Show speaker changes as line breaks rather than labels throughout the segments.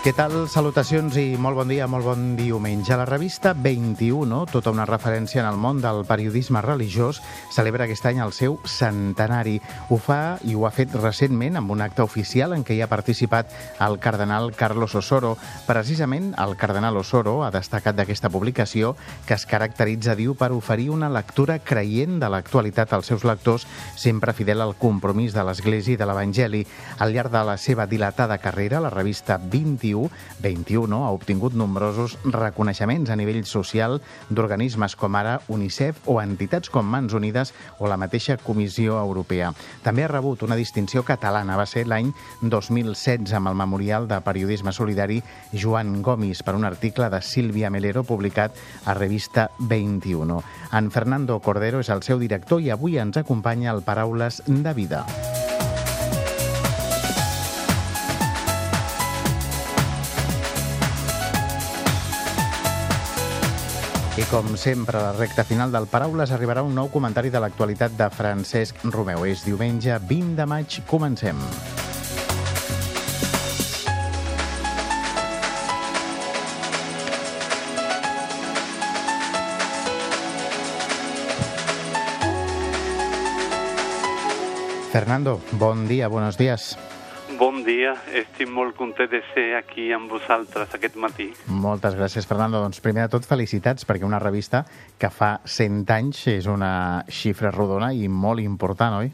Què tal? Salutacions i molt bon dia, molt bon diumenge. La revista 21, tota una referència en el món del periodisme religiós, celebra aquest any el seu centenari. Ho fa i ho ha fet recentment amb un acte oficial en què hi ha participat el cardenal Carlos Osoro. Precisament el cardenal Osoro ha destacat d'aquesta publicació que es caracteritza, diu, per oferir una lectura creient de l'actualitat als seus lectors, sempre fidel al compromís de l'Església i de l'Evangeli. Al llarg de la seva dilatada carrera, la revista 21 21, 21 ha obtingut nombrosos reconeixements a nivell social d'organismes com ara UNICEF o entitats com Mans Unides o la mateixa Comissió Europea. També ha rebut una distinció catalana, va ser l'any 2016 amb el Memorial de Periodisme Solidari Joan Gomis per un article de Sílvia Melero publicat a revista 21. En Fernando Cordero és el seu director i avui ens acompanya el Paraules de Vida. I com sempre, a la recta final del Paraules arribarà un nou comentari de l'actualitat de Francesc Romeu. És diumenge 20 de maig. Comencem. Fernando, bon dia, buenos días.
Bon dia, estic molt content de ser aquí amb vosaltres aquest matí.
Moltes gràcies, Fernando. Doncs primer de tot, felicitats, perquè una revista que fa 100 anys és una xifra rodona i molt important, oi?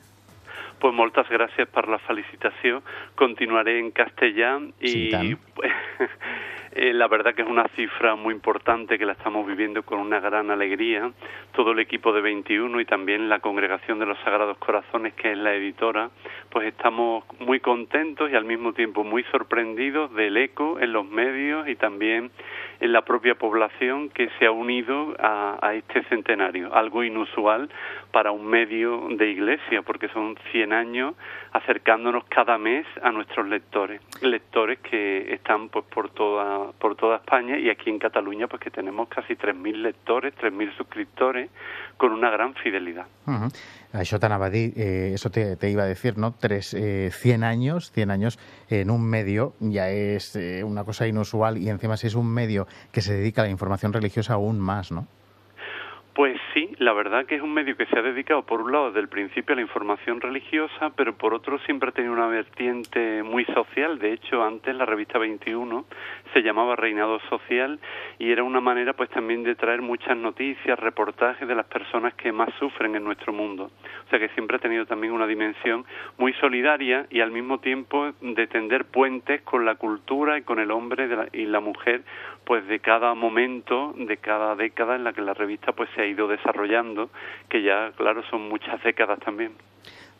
Pues moltes gràcies per la felicitació. Continuaré en castellà i... Sí, Eh, la verdad que es una cifra muy importante que la estamos viviendo con una gran alegría. Todo el equipo de 21 y también la Congregación de los Sagrados Corazones, que es la editora, pues estamos muy contentos y al mismo tiempo muy sorprendidos del eco en los medios y también en la propia población que se ha unido a, a este centenario, algo inusual para un medio de iglesia, porque son 100 años acercándonos cada mes a nuestros lectores, lectores que están pues por toda por toda España y aquí en Cataluña pues que tenemos casi 3.000 lectores, 3.000 suscriptores con una gran fidelidad.
Això t'anava a dir, eh, eso te, te, iba a decir, ¿no? Tres, eh, 100 años, 100 años en un medio ya es eh, una cosa inusual y encima si es un medio que se dedica a la información religiosa aún más, ¿no?
Pues sí, la verdad que es un medio que se ha dedicado, por un lado, desde el principio a la información religiosa, pero por otro siempre ha tenido una vertiente muy social. De hecho, antes la revista 21 se llamaba Reinado Social y era una manera, pues, también de traer muchas noticias, reportajes de las personas que más sufren en nuestro mundo. O sea que siempre ha tenido también una dimensión muy solidaria y al mismo tiempo de tender puentes con la cultura y con el hombre y la mujer, pues, de cada momento, de cada década en la que la revista, pues, se ha ido desarrollando, que ya, claro, son muchas décadas también.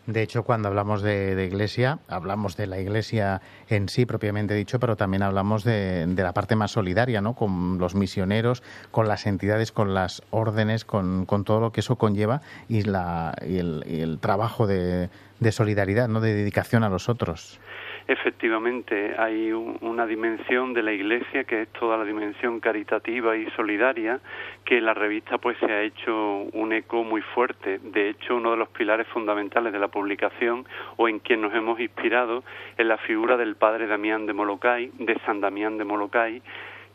De hecho, cuando hablamos de, iglesia, hablamos de la iglesia en sí, propiamente dicho, pero también hablamos de, de, la parte más solidaria, ¿no? Con los misioneros, con las entidades, con las órdenes, con, con todo lo que eso conlleva y, la, y, el, y el trabajo de, de solidaridad, ¿no? De dedicación a los otros.
Efectivamente, hay una dimensión de la Iglesia que es toda la dimensión caritativa y solidaria que la revista pues se ha hecho un eco muy fuerte. De hecho, uno de los pilares fundamentales de la publicación o en quien nos hemos inspirado es la figura del padre Damián de Molokai, de San Damián de Molokai,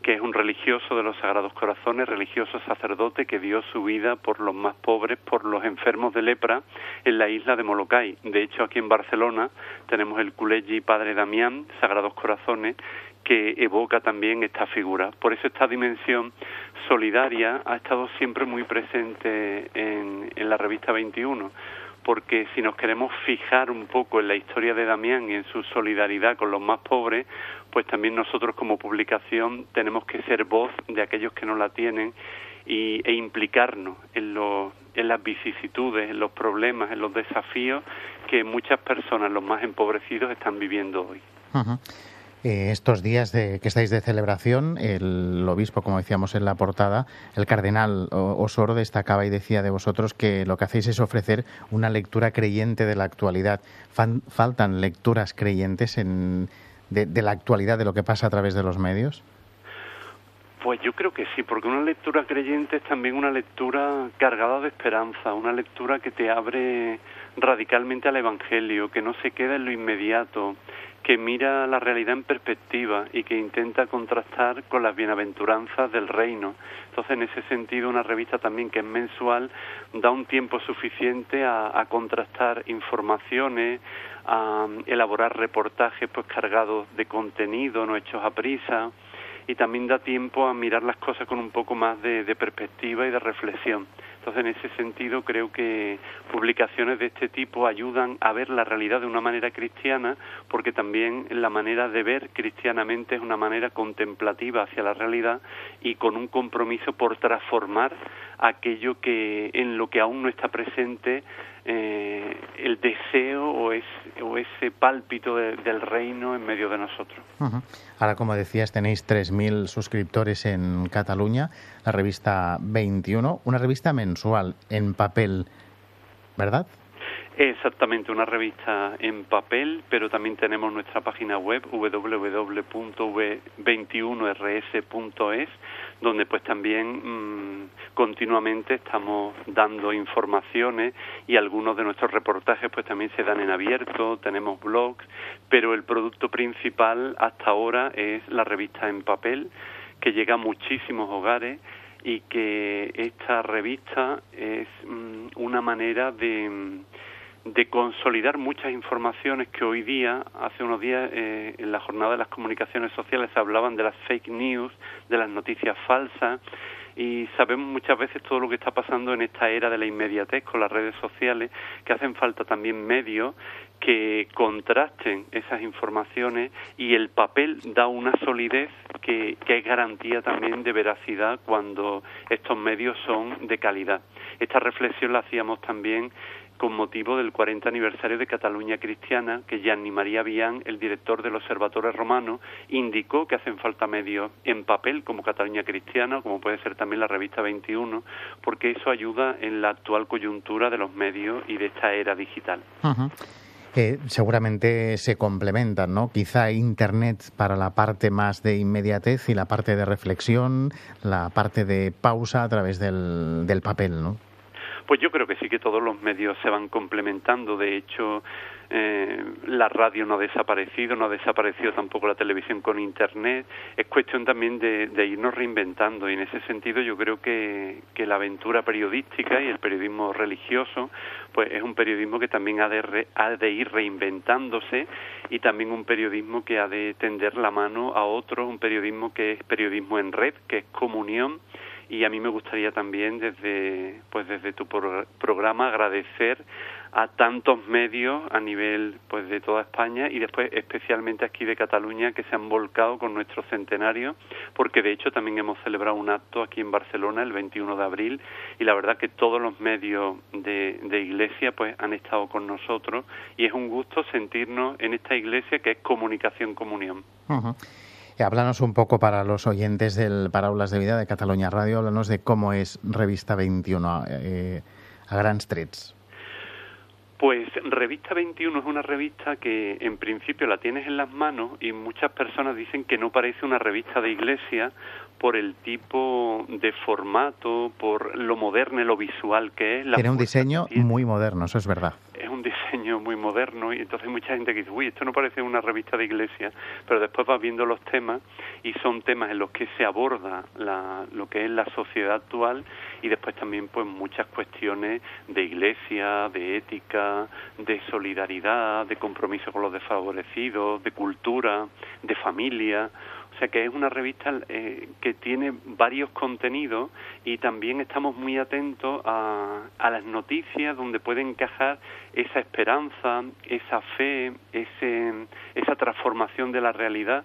que es un religioso de los Sagrados Corazones, religioso sacerdote que dio su vida por los más pobres, por los enfermos de lepra en la isla de Molokai. De hecho, aquí en Barcelona tenemos el Culegi Padre Damián, Sagrados Corazones, que evoca también esta figura. Por eso esta dimensión solidaria ha estado siempre muy presente en, en la revista 21 porque si nos queremos fijar un poco en la historia de Damián y en su solidaridad con los más pobres, pues también nosotros como publicación tenemos que ser voz de aquellos que no la tienen y, e implicarnos en, lo, en las vicisitudes, en los problemas, en los desafíos que muchas personas, los más empobrecidos, están viviendo hoy.
Uh. Eh, estos días de, que estáis de celebración, el obispo, como decíamos en la portada, el cardenal Osoro destacaba y decía de vosotros que lo que hacéis es ofrecer una lectura creyente de la actualidad. Fan, faltan lecturas creyentes en, de, la actualidad, de lo que pasa a través de los medios?
Pues yo creo que sí, porque una lectura creyente es también una lectura cargada de esperanza, una lectura que te abre radicalmente al Evangelio, que no se queda en lo inmediato, que mira la realidad en perspectiva y que intenta contrastar con las bienaventuranzas del reino. Entonces, en ese sentido, una revista también que es mensual da un tiempo suficiente a, contrastar informaciones, a elaborar reportajes pues cargados de contenido, no hechos a prisa, y también da tiempo a mirar las cosas con un poco más de perspectiva y de reflexión. Entonces, en ese sentido, creo que publicaciones de este tipo ayudan a ver la realidad de una manera cristiana, porque también la manera de ver cristianamente es una manera contemplativa hacia la realidad y con un compromiso por transformar aquello que en lo que aún no está presente eh, el deseo o, es, o ese pálpito del reino en medio de nosotros.
Ahora, como decías, tenéis 3.000 suscriptores en Cataluña, la revista 21, una revista mensual en papel, ¿verdad?
Exactamente, una revista en papel, pero también tenemos nuestra página web www.v21rs.es, donde pues también mm, continuamente estamos dando informaciones y algunos de nuestros reportajes pues también se dan en abierto, tenemos blogs, pero el producto principal hasta ahora es la revista en papel, que llega a muchísimos hogares y que esta revista es mm, una manera de de consolidar muchas informaciones que hoy día, hace unos días eh, en la jornada de las comunicaciones sociales hablaban de las fake news, de las noticias falsas y sabemos muchas veces todo lo que está pasando en esta era de la inmediatez con las redes sociales, que hacen falta también medios que contrasten esas informaciones y el papel da una solidez que, que es garantía también de veracidad cuando estos medios son de calidad. Esta reflexión la hacíamos también con motivo del 40 aniversario de Cataluña Cristiana, que Gianni María Vian, el director del Observatorio Romano, indicó que hacen falta medios en papel como Cataluña Cristiana, como puede ser también la revista 21, porque eso ayuda en la actual coyuntura de los medios y de esta era digital.
seguramente se complementan, ¿no? Quizá Internet para la parte más de inmediatez y la parte de reflexión, la parte de pausa a través del, del papel, ¿no?
Pues yo creo que sí que todos los medios se van complementando. De hecho, eh, la radio no ha desaparecido, no ha desaparecido tampoco la televisión con Internet. Es cuestión también de, irnos reinventando y en ese sentido yo creo que, la aventura periodística y el periodismo religioso pues es un periodismo que también ha de, ha de ir reinventándose y también un periodismo que ha de tender la mano a otros, un periodismo que es periodismo en red, que es comunión y a mí me gustaría también desde pues desde tu programa agradecer a tantos medios a nivel pues de toda España y después especialmente aquí de Cataluña que se han volcado con nuestro centenario porque de hecho también hemos celebrado un acto aquí en Barcelona el 21 de abril y la verdad que todos los medios de, de iglesia pues han estado con nosotros y es un gusto sentirnos en esta iglesia que es comunicación comunión
háblanos un poco para los oyentes del Parábolas de Vida de Cataluña Radio, háblanos de cómo es Revista 21 eh, a Gran Trets.
Pues Revista 21 es una revista que en principio la tienes en las manos y muchas personas dicen que no parece una revista de iglesia por el tipo de formato, por lo moderno, lo visual que es.
Tiene un diseño muy moderno, eso es verdad.
Es un diseño muy moderno y entonces hay mucha gente que dice, uy, esto no parece una revista de iglesia, pero después vas viendo los temas y son temas en los que se aborda la, lo que es la sociedad actual y después también pues muchas cuestiones de iglesia, de ética, de solidaridad, de compromiso con los desfavorecidos, de cultura, de familia sea que es una revista eh, que tiene varios contenidos y también estamos muy atentos a, a las noticias donde puede encajar esa esperanza, esa fe, ese, esa transformación de la realidad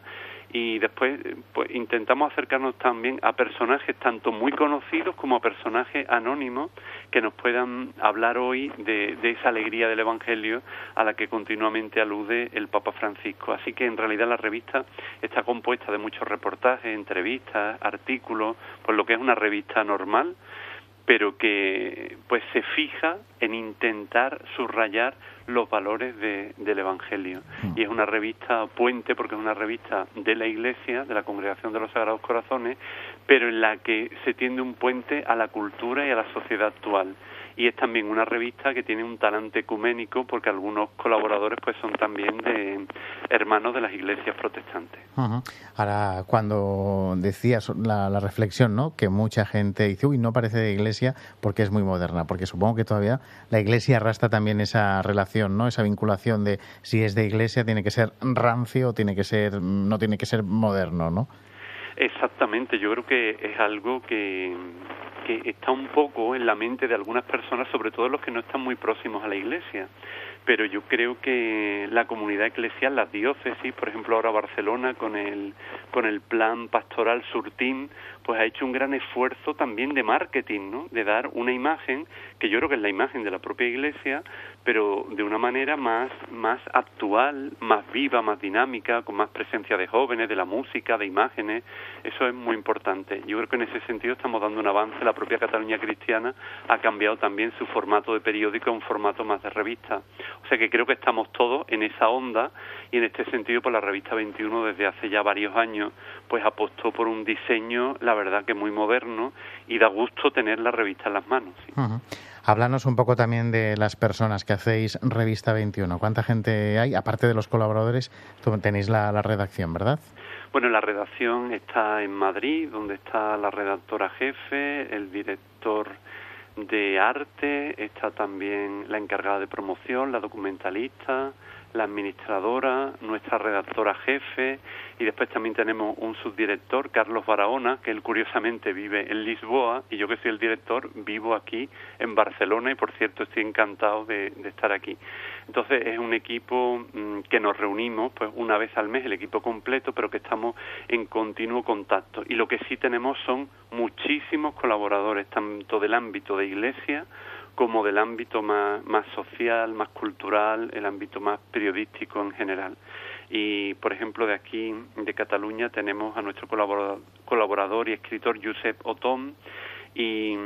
y después pues intentamos acercarnos también a personajes tanto muy conocidos como a personajes anónimos que nos puedan hablar hoy de, esa alegría del Evangelio a la que continuamente alude el Papa Francisco. Así que en realidad la revista está compuesta de muchos reportajes, entrevistas, artículos, pues lo que es una revista normal, pero que pues se fija en intentar subrayar los valores del Evangelio. Mm. Y es una revista puente porque es una revista de la Iglesia, de la Congregación de los Sagrados Corazones, pero en la que se tiende un puente a la cultura y a la sociedad actual y es también una revista que tiene un talante ecuménico porque algunos colaboradores pues son también de hermanos de las iglesias protestantes.
Ahora, cuando decías la, la, reflexión, ¿no? Que mucha gente dice, uy, no parece de iglesia porque es muy moderna, porque supongo que todavía la iglesia arrastra también esa relación, ¿no? Esa vinculación de si es de iglesia tiene que ser rancio, tiene que ser, no tiene que ser moderno, ¿no?
Exactamente, yo creo que es algo que, que está un poco en la mente de algunas personas, sobre todo los que no están muy próximos a la Iglesia. Pero yo creo que la comunidad eclesial, las diócesis, por ejemplo ahora Barcelona con el con el plan pastoral Surtín, pues ha hecho un gran esfuerzo también de marketing, ¿no? De dar una imagen que yo creo que es la imagen de la propia Iglesia, pero de una manera más más actual, más viva, más dinámica, con más presencia de jóvenes, de la música, de imágenes. Eso es muy importante. Yo creo que en ese sentido estamos dando un avance. La propia Cataluña Cristiana ha cambiado también su formato de periódico a un formato más de revista. O sea que creo que estamos todos en esa onda y en este sentido, pues la revista 21 desde hace ya varios años, pues apostó por un diseño, la verdad que muy moderno y da gusto tener la revista en las manos.
Háblanos un poco también de las personas que hacéis Revista 21. ¿Cuánta gente hay? Aparte de los colaboradores, tenéis la, la redacción, ¿verdad?
Bueno, la redacción está en Madrid, donde está la redactora jefe, el director de arte, está también la encargada de promoción, la documentalista, la administradora, nuestra redactora jefe y después también tenemos un subdirector, Carlos Barahona, que él curiosamente vive en Lisboa y yo que soy el director vivo aquí en Barcelona y por cierto estoy encantado de, estar aquí. Entonces es un equipo mm, que nos reunimos pues una vez al mes, el equipo completo, pero que estamos en continuo contacto y lo que sí tenemos son muchísimos colaboradores, tanto del ámbito de iglesia como del ámbito más, social, más cultural, el ámbito más periodístico en general. Y, por ejemplo, de aquí, de Cataluña, tenemos a nuestro colaborador, colaborador y escritor Josep Otón, y,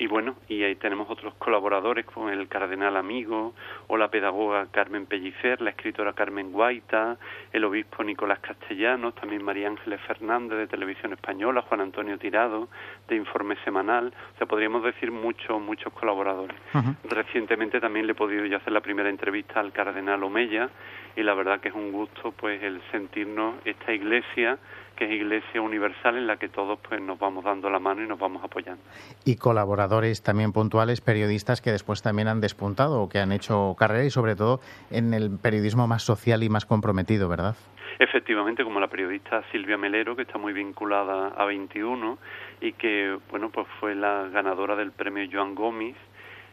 y, bueno, y ahí tenemos otros colaboradores como el cardenal amigo o la pedagoga Carmen Pellicer, la escritora Carmen Guaita, el obispo Nicolás Castellanos, también María Ángeles Fernández de Televisión Española, Juan Antonio Tirado de Informe Semanal, o sea, podríamos decir muchos, muchos colaboradores. Recientemente también le he podido ya hacer la primera entrevista al cardenal Omeya y la verdad que es un gusto pues el sentirnos esta iglesia que es Iglesia Universal en la que todos pues nos vamos dando la mano y nos vamos apoyando.
Y colaboradores también puntuales, periodistas que después también han despuntado o que han hecho carrera y sobre todo en el periodismo más social y más comprometido, ¿verdad?
Efectivamente, como la periodista Silvia Melero, que está muy vinculada a 21 y que, bueno, pues fue la ganadora del premio Joan Gómez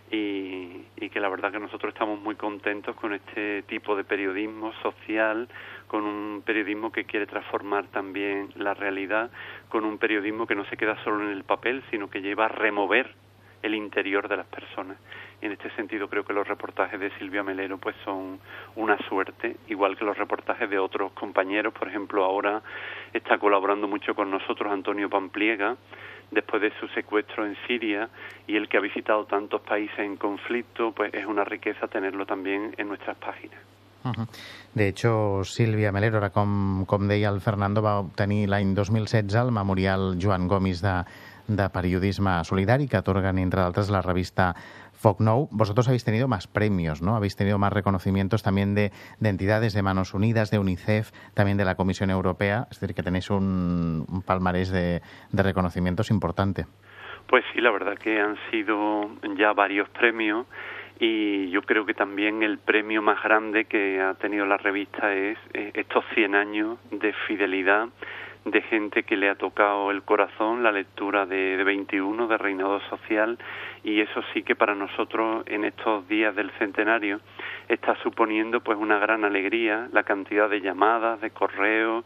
y, y, que la verdad que nosotros estamos muy contentos con este tipo de periodismo social, con un periodismo que quiere transformar también la realidad, con un periodismo que no se queda solo en el papel, sino que lleva a remover el interior de las personas. Y en este sentido creo que los reportajes de Silvia Melero pues son una suerte, igual que los reportajes de otros compañeros, por ejemplo, ahora está colaborando mucho con nosotros Antonio Pampliega, después de su secuestro en Siria y el que ha visitado tantos países en conflicto, pues es una riqueza tenerlo también en nuestras páginas.
De hecho, Sílvia Melero, ara com, com deia el Fernando, va obtenir l'any 2016 el memorial Joan Gomis de, de periodisme solidari que otorgan, entre d'altres, la revista Foc Nou. Vosotros habéis tenido más premios, ¿no? Habéis tenido más reconocimientos también de, de entidades de Manos Unidas, de UNICEF, también de la Comisión Europea. Es decir, que tenéis un, un palmarés de, de reconocimientos importante.
Pues sí, la verdad que han sido ya varios premios y yo creo que también el premio más grande que ha tenido la revista es eh, estos 100 años de fidelidad de gente que le ha tocado el corazón la lectura de, de 21 de Reinado Social y eso sí que para nosotros en estos días del centenario está suponiendo pues una gran alegría la cantidad de llamadas, de correos,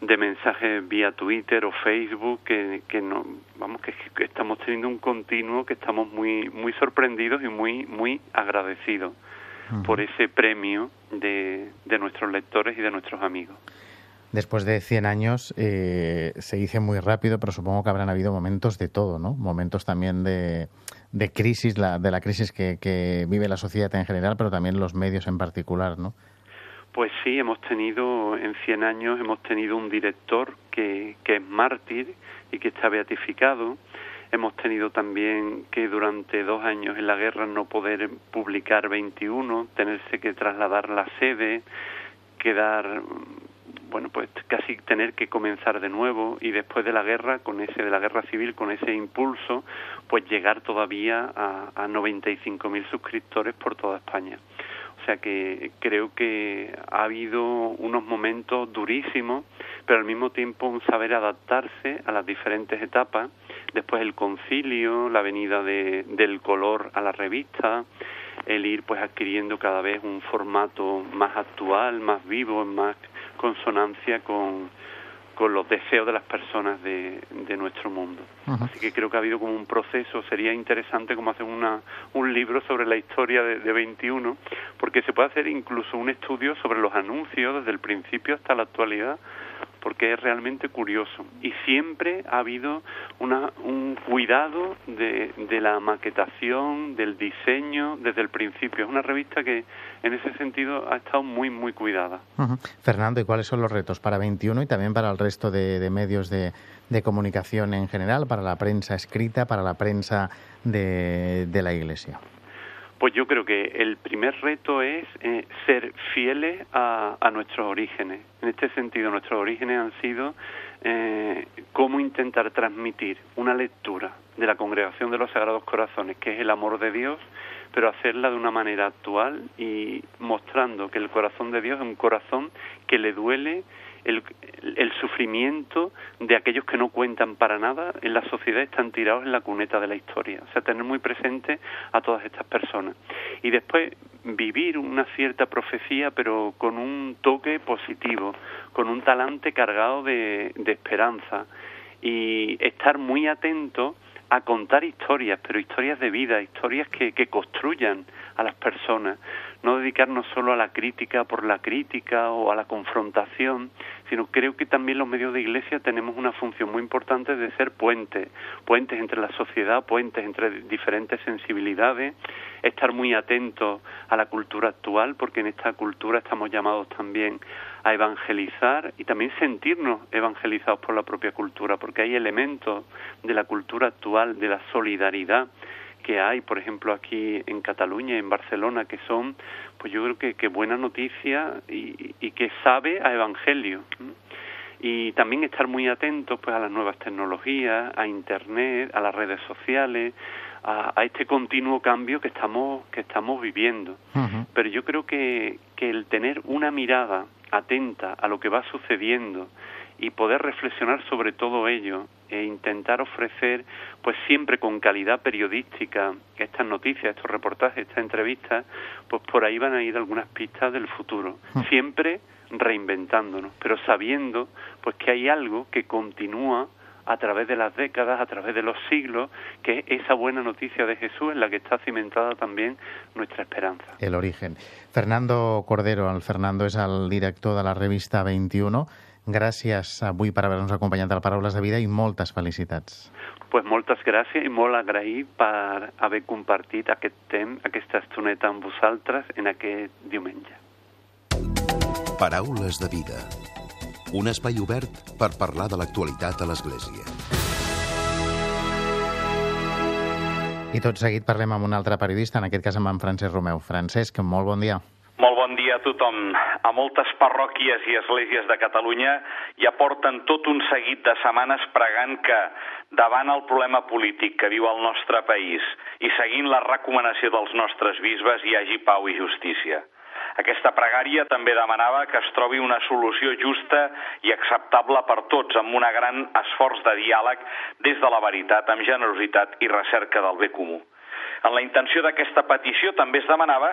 de mensajes vía Twitter o Facebook que, que no vamos que, estamos teniendo un continuo que estamos muy muy sorprendidos y muy muy agradecidos por ese premio de, de nuestros lectores y de nuestros amigos.
Después de 100 años eh, se dice muy rápido, pero supongo que habrán habido momentos de todo, ¿no? Momentos también de, de crisis, la, de la crisis que, que vive la sociedad en general, pero también los medios en particular, ¿no?
Pues sí, hemos tenido, en 100 años, hemos tenido un director que, que es mártir y que está beatificado. Hemos tenido también que durante dos años en la guerra no poder publicar 21, tenerse que trasladar la sede, quedar bueno, pues casi tener que comenzar de nuevo y después de la guerra, con ese de la guerra civil, con ese impulso, pues llegar todavía a, a 95.000 suscriptores por toda España. O sea que creo que ha habido unos momentos durísimos, pero al mismo tiempo un saber adaptarse a las diferentes etapas. Después el concilio, la venida de, del color a la revista, el ir pues adquiriendo cada vez un formato más actual, más vivo, más consonancia con, con los deseos de las personas de, de nuestro mundo. Así que creo que ha habido como un proceso, sería interesante como hacer una, un libro sobre la historia de, de 21, porque se puede hacer incluso un estudio sobre los anuncios desde el principio hasta la actualidad, porque es realmente curioso. Y siempre ha habido una, un cuidado de, de, la maquetación, del diseño desde el principio. Es una revista que en ese sentido ha estado muy, muy cuidada.
Fernando, ¿y cuáles son los retos para 21 y también para el resto de, de medios de, de, comunicación en general, para la prensa escrita, para la prensa de, de la Iglesia?
Pues yo creo que el primer reto es eh, ser fieles a, nuestros orígenes. En este sentido, nuestros orígenes han sido eh, cómo intentar transmitir una lectura de la congregación de los Sagrados Corazones, que es el amor de Dios, pero hacerla de una manera actual y mostrando que el corazón de Dios es un corazón que le duele el, sufrimiento de aquellos que no cuentan para nada en la sociedad están tirados en la cuneta de la historia. O sea, tener muy presente a todas estas personas. Y después vivir una cierta profecía, pero con un toque positivo, con un talante cargado de, de esperanza y estar muy atento a contar historias, pero historias de vida, historias que, que construyan a las personas, no dedicarnos solo a la crítica por la crítica o a la confrontación, sino creo que también los medios de iglesia tenemos una función muy importante de ser puentes, puentes entre la sociedad, puentes entre diferentes sensibilidades, estar muy atentos a la cultura actual, porque en esta cultura estamos llamados también a evangelizar y también sentirnos evangelizados por la propia cultura, porque hay elementos de la cultura actual, de la solidaridad, que hay, por ejemplo, aquí en Cataluña y en Barcelona, que son, pues yo creo que, que buena noticia y, y, que sabe a evangelio. Y también estar muy atentos pues a las nuevas tecnologías, a internet, a las redes sociales, a, a este continuo cambio que estamos que estamos viviendo. Uh -huh. Pero yo creo que, que el tener una mirada atenta a lo que va sucediendo y poder reflexionar sobre todo ello e intentar ofrecer pues siempre con calidad periodística estas noticias, estos reportajes, estas entrevistas, pues por ahí van a ir algunas pistas del futuro, siempre reinventándonos, pero sabiendo pues que hay algo que continúa a través de las décadas, a través de los siglos, que es esa buena noticia de Jesús en la que está cimentada también nuestra esperanza.
El origen. Fernando Cordero, el Fernando és el director de la revista 21. Gràcies avui per haver-nos acompanyat al Paraules de Vida i moltes felicitats.
Pues moltes gràcies i molt agraït per haver compartit aquest temps, aquesta estoneta amb vosaltres en aquest diumenge.
Paraules de Vida. Un espai obert per parlar de l'actualitat a l'Església.
I tot seguit parlem amb un altre periodista, en aquest cas amb en Francesc Romeu. Francesc, molt bon dia.
Bon dia a tothom. A moltes parròquies i esglésies de Catalunya ja porten tot un seguit de setmanes pregant que, davant el problema polític que viu el nostre país i seguint la recomanació dels nostres bisbes, hi hagi pau i justícia. Aquesta pregària també demanava que es trobi una solució justa i acceptable per tots, amb un gran esforç de diàleg des de la veritat, amb generositat i recerca del bé comú. En la intenció d'aquesta petició també es demanava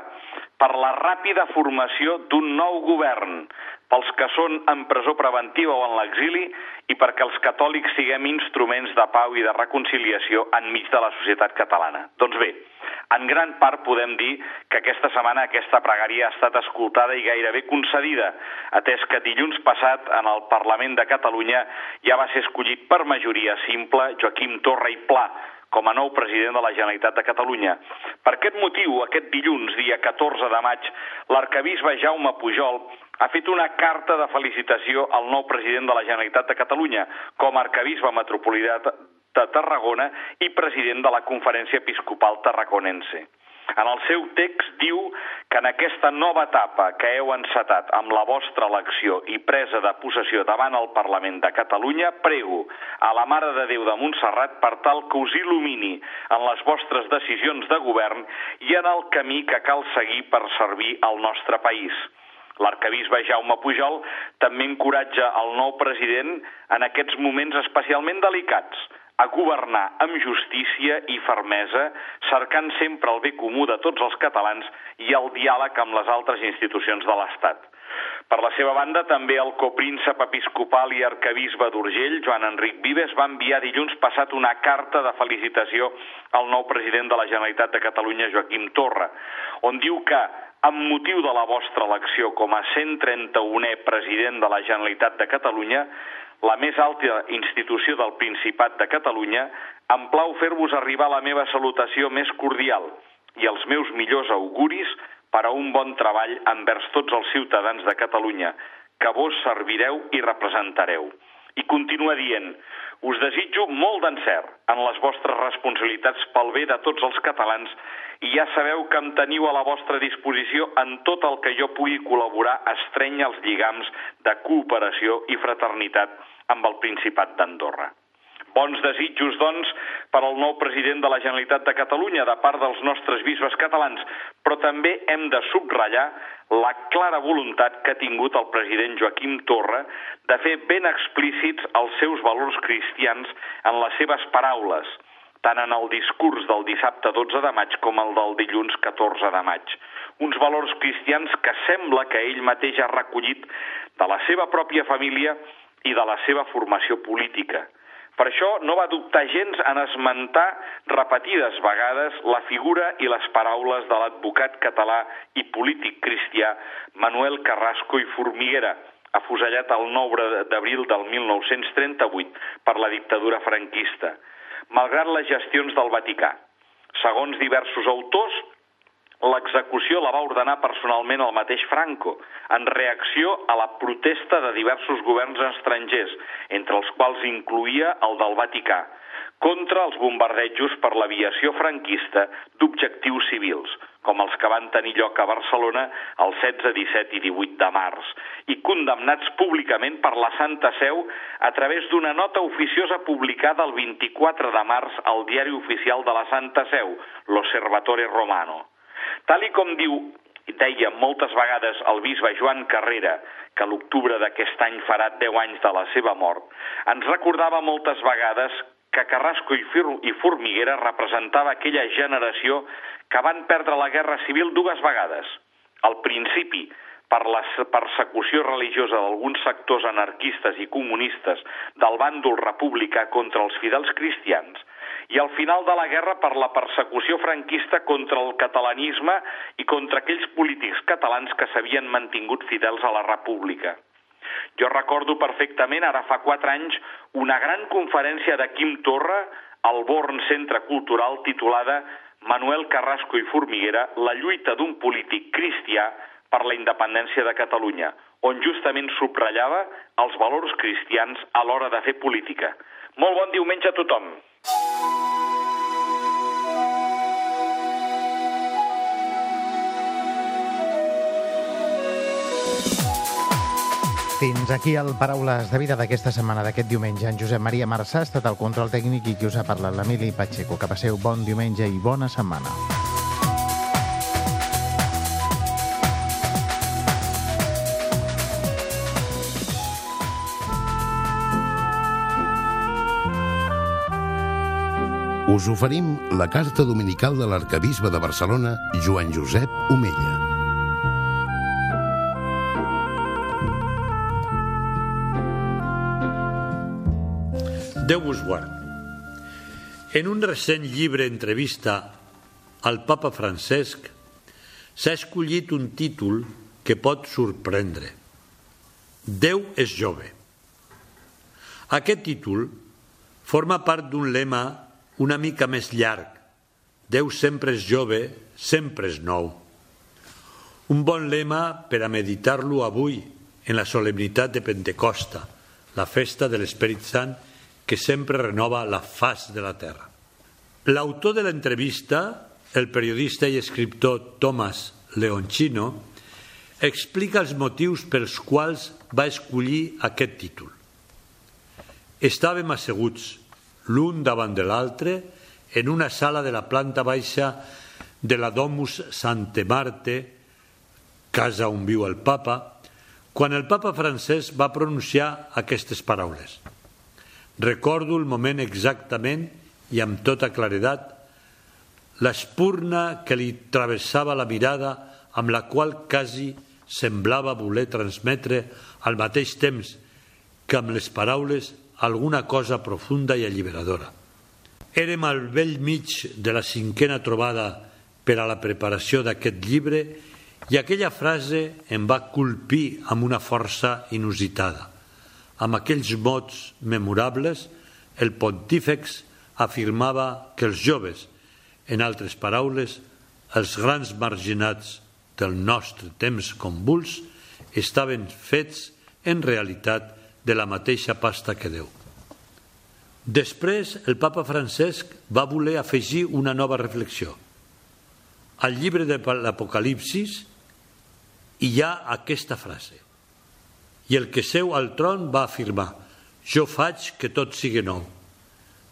per la ràpida formació d'un nou govern, pels que són en presó preventiva o en l'exili i perquè els catòlics siguem instruments de pau i de reconciliació enmig de la societat catalana. Doncs bé, en gran part podem dir que aquesta setmana aquesta pregària ha estat escoltada i gairebé concedida, atès que dilluns passat en el Parlament de Catalunya ja va ser escollit per majoria simple Joaquim Torra i Pla, com a nou president de la Generalitat de Catalunya. Per aquest motiu, aquest dilluns, dia 14 de maig, l'arcabisbe Jaume Pujol ha fet una carta de felicitació al nou president de la Generalitat de Catalunya com a arcabisbe metropolità de Tarragona i president de la Conferència Episcopal Tarraconense. En el seu text diu que en aquesta nova etapa que heu encetat amb la vostra elecció i presa de possessió davant el Parlament de Catalunya, prego a la Mare de Déu de Montserrat per tal que us il·lumini en les vostres decisions de govern i en el camí que cal seguir per servir al nostre país. L'arcabisbe Jaume Pujol també encoratja el nou president en aquests moments especialment delicats, a governar amb justícia i fermesa, cercant sempre el bé comú de tots els catalans i el diàleg amb les altres institucions de l'Estat. Per la seva banda, també el copríncep episcopal i arcabisbe d'Urgell, Joan Enric Vives, va enviar dilluns passat una carta de felicitació al nou president de la Generalitat de Catalunya, Joaquim Torra, on diu que amb motiu de la vostra elecció com a 131è president de la Generalitat de Catalunya, la més alta institució del Principat de Catalunya, em plau fer-vos arribar la meva salutació més cordial i els meus millors auguris per a un bon treball envers tots els ciutadans de Catalunya, que vos servireu i representareu. I continua dient, us desitjo molt d'encert en les vostres responsabilitats pel bé de tots els catalans i ja sabeu que em teniu a la vostra disposició en tot el que jo pugui col·laborar a els lligams de cooperació i fraternitat amb el Principat d'Andorra. Bons desitjos, doncs, per al nou president de la Generalitat de Catalunya de part dels nostres bisbes catalans, però també hem de subratllar la clara voluntat que ha tingut el president Joaquim Torra de fer ben explícits els seus valors cristians en les seves paraules, tant en el discurs del dissabte 12 de maig com el del dilluns 14 de maig. Uns valors cristians que sembla que ell mateix ha recollit de la seva pròpia família i de la seva formació política. Per això no va dubtar gens en esmentar repetides vegades la figura i les paraules de l'advocat català i polític cristià Manuel Carrasco i Formiguera, afusellat el 9 d'abril del 1938 per la dictadura franquista, malgrat les gestions del Vaticà. Segons diversos autors, L'execució la va ordenar personalment el mateix Franco, en reacció a la protesta de diversos governs estrangers, entre els quals incluïa el del Vaticà, contra els bombardejos per l'aviació franquista d'objectius civils, com els que van tenir lloc a Barcelona el 16, 17 i 18 de març, i condemnats públicament per la Santa Seu a través d'una nota oficiosa publicada el 24 de març al diari oficial de la Santa Seu, l'Osservatore Romano. Tal i com diu deia moltes vegades el bisbe Joan Carrera, que l'octubre d'aquest any farà 10 anys de la seva mort, ens recordava moltes vegades que Carrasco i Formiguera representava aquella generació que van perdre la guerra civil dues vegades. Al principi, per la persecució religiosa d'alguns sectors anarquistes i comunistes del bàndol republicà contra els fidels cristians, i al final de la guerra per la persecució franquista contra el catalanisme i contra aquells polítics catalans que s'havien mantingut fidels a la república. Jo recordo perfectament, ara fa quatre anys, una gran conferència de Quim Torra al Born Centre Cultural titulada Manuel Carrasco i Formiguera, la lluita d'un polític cristià per la independència de Catalunya, on justament subratllava els valors cristians a l'hora de fer política. Molt bon diumenge a tothom!
Fins aquí el Paraules de Vida d'aquesta setmana, d'aquest diumenge. En Josep Maria Marçà ha estat el control tècnic i qui us ha parlat, l'Emili Pacheco. Que passeu bon diumenge i bona setmana.
Us oferim la carta dominical de l'arcabisbe de Barcelona, Joan Josep Omella.
Déu vos guard. En un recent llibre entrevista al papa Francesc s'ha escollit un títol que pot sorprendre. Déu és jove. Aquest títol forma part d'un lema una mica més llarg. Déu sempre és jove, sempre és nou. Un bon lema per a meditar-lo avui en la solemnitat de Pentecosta, la festa de l'Esperit Sant que sempre renova la faç de la terra. L'autor de l'entrevista, el periodista i escriptor Thomas Leoncino, explica els motius pels quals va escollir aquest títol. Estàvem asseguts, l'un davant de l'altre, en una sala de la planta baixa de la Domus Sante Marte, casa on viu el papa, quan el papa francès va pronunciar aquestes paraules. Recordo el moment exactament i amb tota claredat l'espurna que li travessava la mirada amb la qual quasi semblava voler transmetre al mateix temps que amb les paraules alguna cosa profunda i alliberadora. Érem al vell mig de la cinquena trobada per a la preparació d'aquest llibre i aquella frase em va colpir amb una força inusitada. Amb aquells mots memorables, el pontífex afirmava que els joves, en altres paraules, els grans marginats del nostre temps convuls, estaven fets en realitat de la mateixa pasta que Déu. Després, el papa Francesc va voler afegir una nova reflexió. Al llibre de l'Apocalipsis hi ha aquesta frase i el que seu al tron va afirmar «Jo faig que tot sigui nou».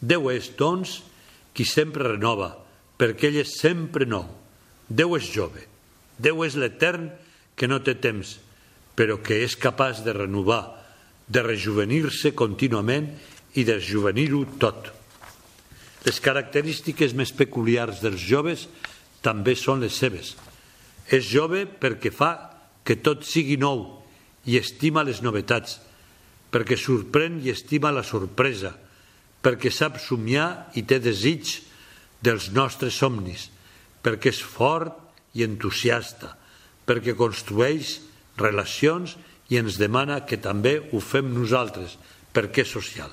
Déu és, doncs, qui sempre renova, perquè ell és sempre nou. Déu és jove. Déu és l'etern que no té temps, però que és capaç de renovar, de rejuvenir-se contínuament i de juvenir-ho tot. Les característiques més peculiars dels joves també són les seves. És jove perquè fa que tot sigui nou, i estima les novetats, perquè sorprèn i estima la sorpresa, perquè sap somiar i té desig dels nostres somnis, perquè és fort i entusiasta, perquè construeix relacions i ens demana que també ho fem nosaltres, perquè és social.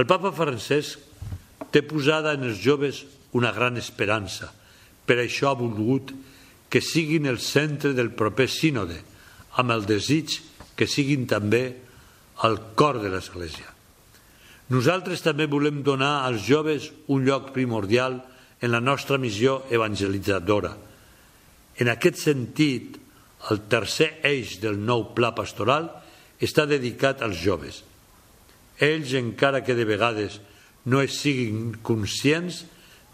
El papa Francesc té posada en els joves una gran esperança. Per això ha volgut que siguin el centre del proper sínode, amb el desig que siguin també al cor de l'Església. Nosaltres també volem donar als joves un lloc primordial en la nostra missió evangelitzadora. En aquest sentit, el tercer eix del nou pla pastoral està dedicat als joves. Ells, encara que de vegades no es siguin conscients,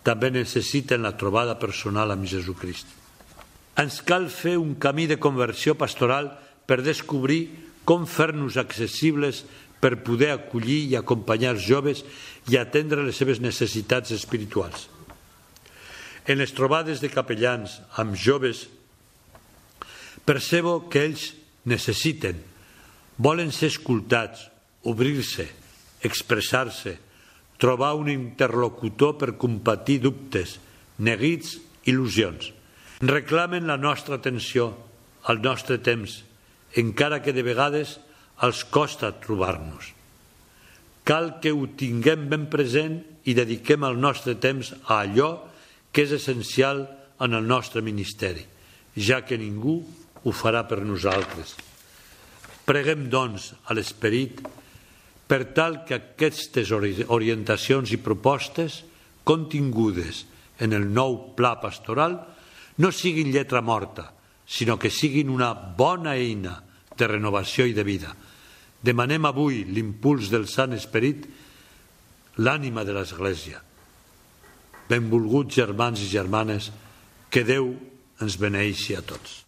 també necessiten la trobada personal amb Jesucrist. Ens cal fer un camí de conversió pastoral per descobrir com fer-nos accessibles per poder acollir i acompanyar els joves i atendre les seves necessitats espirituals. En les trobades de capellans amb joves percebo que ells necessiten, volen ser escoltats, obrir-se, expressar-se, trobar un interlocutor per compartir dubtes, neguits, il·lusions. Reclamen la nostra atenció, el nostre temps, encara que de vegades els costa trobar-nos. Cal que ho tinguem ben present i dediquem el nostre temps a allò que és essencial en el nostre ministeri, ja que ningú ho farà per nosaltres. Preguem, doncs, a l'Esperit per tal que aquestes orientacions i propostes contingudes en el nou pla pastoral no siguin lletra morta, sinó que siguin una bona eina de renovació i de vida. Demanem avui l'impuls del Sant Esperit, l'ànima de l'Església. Benvolguts germans i germanes, que Déu ens beneixi a tots.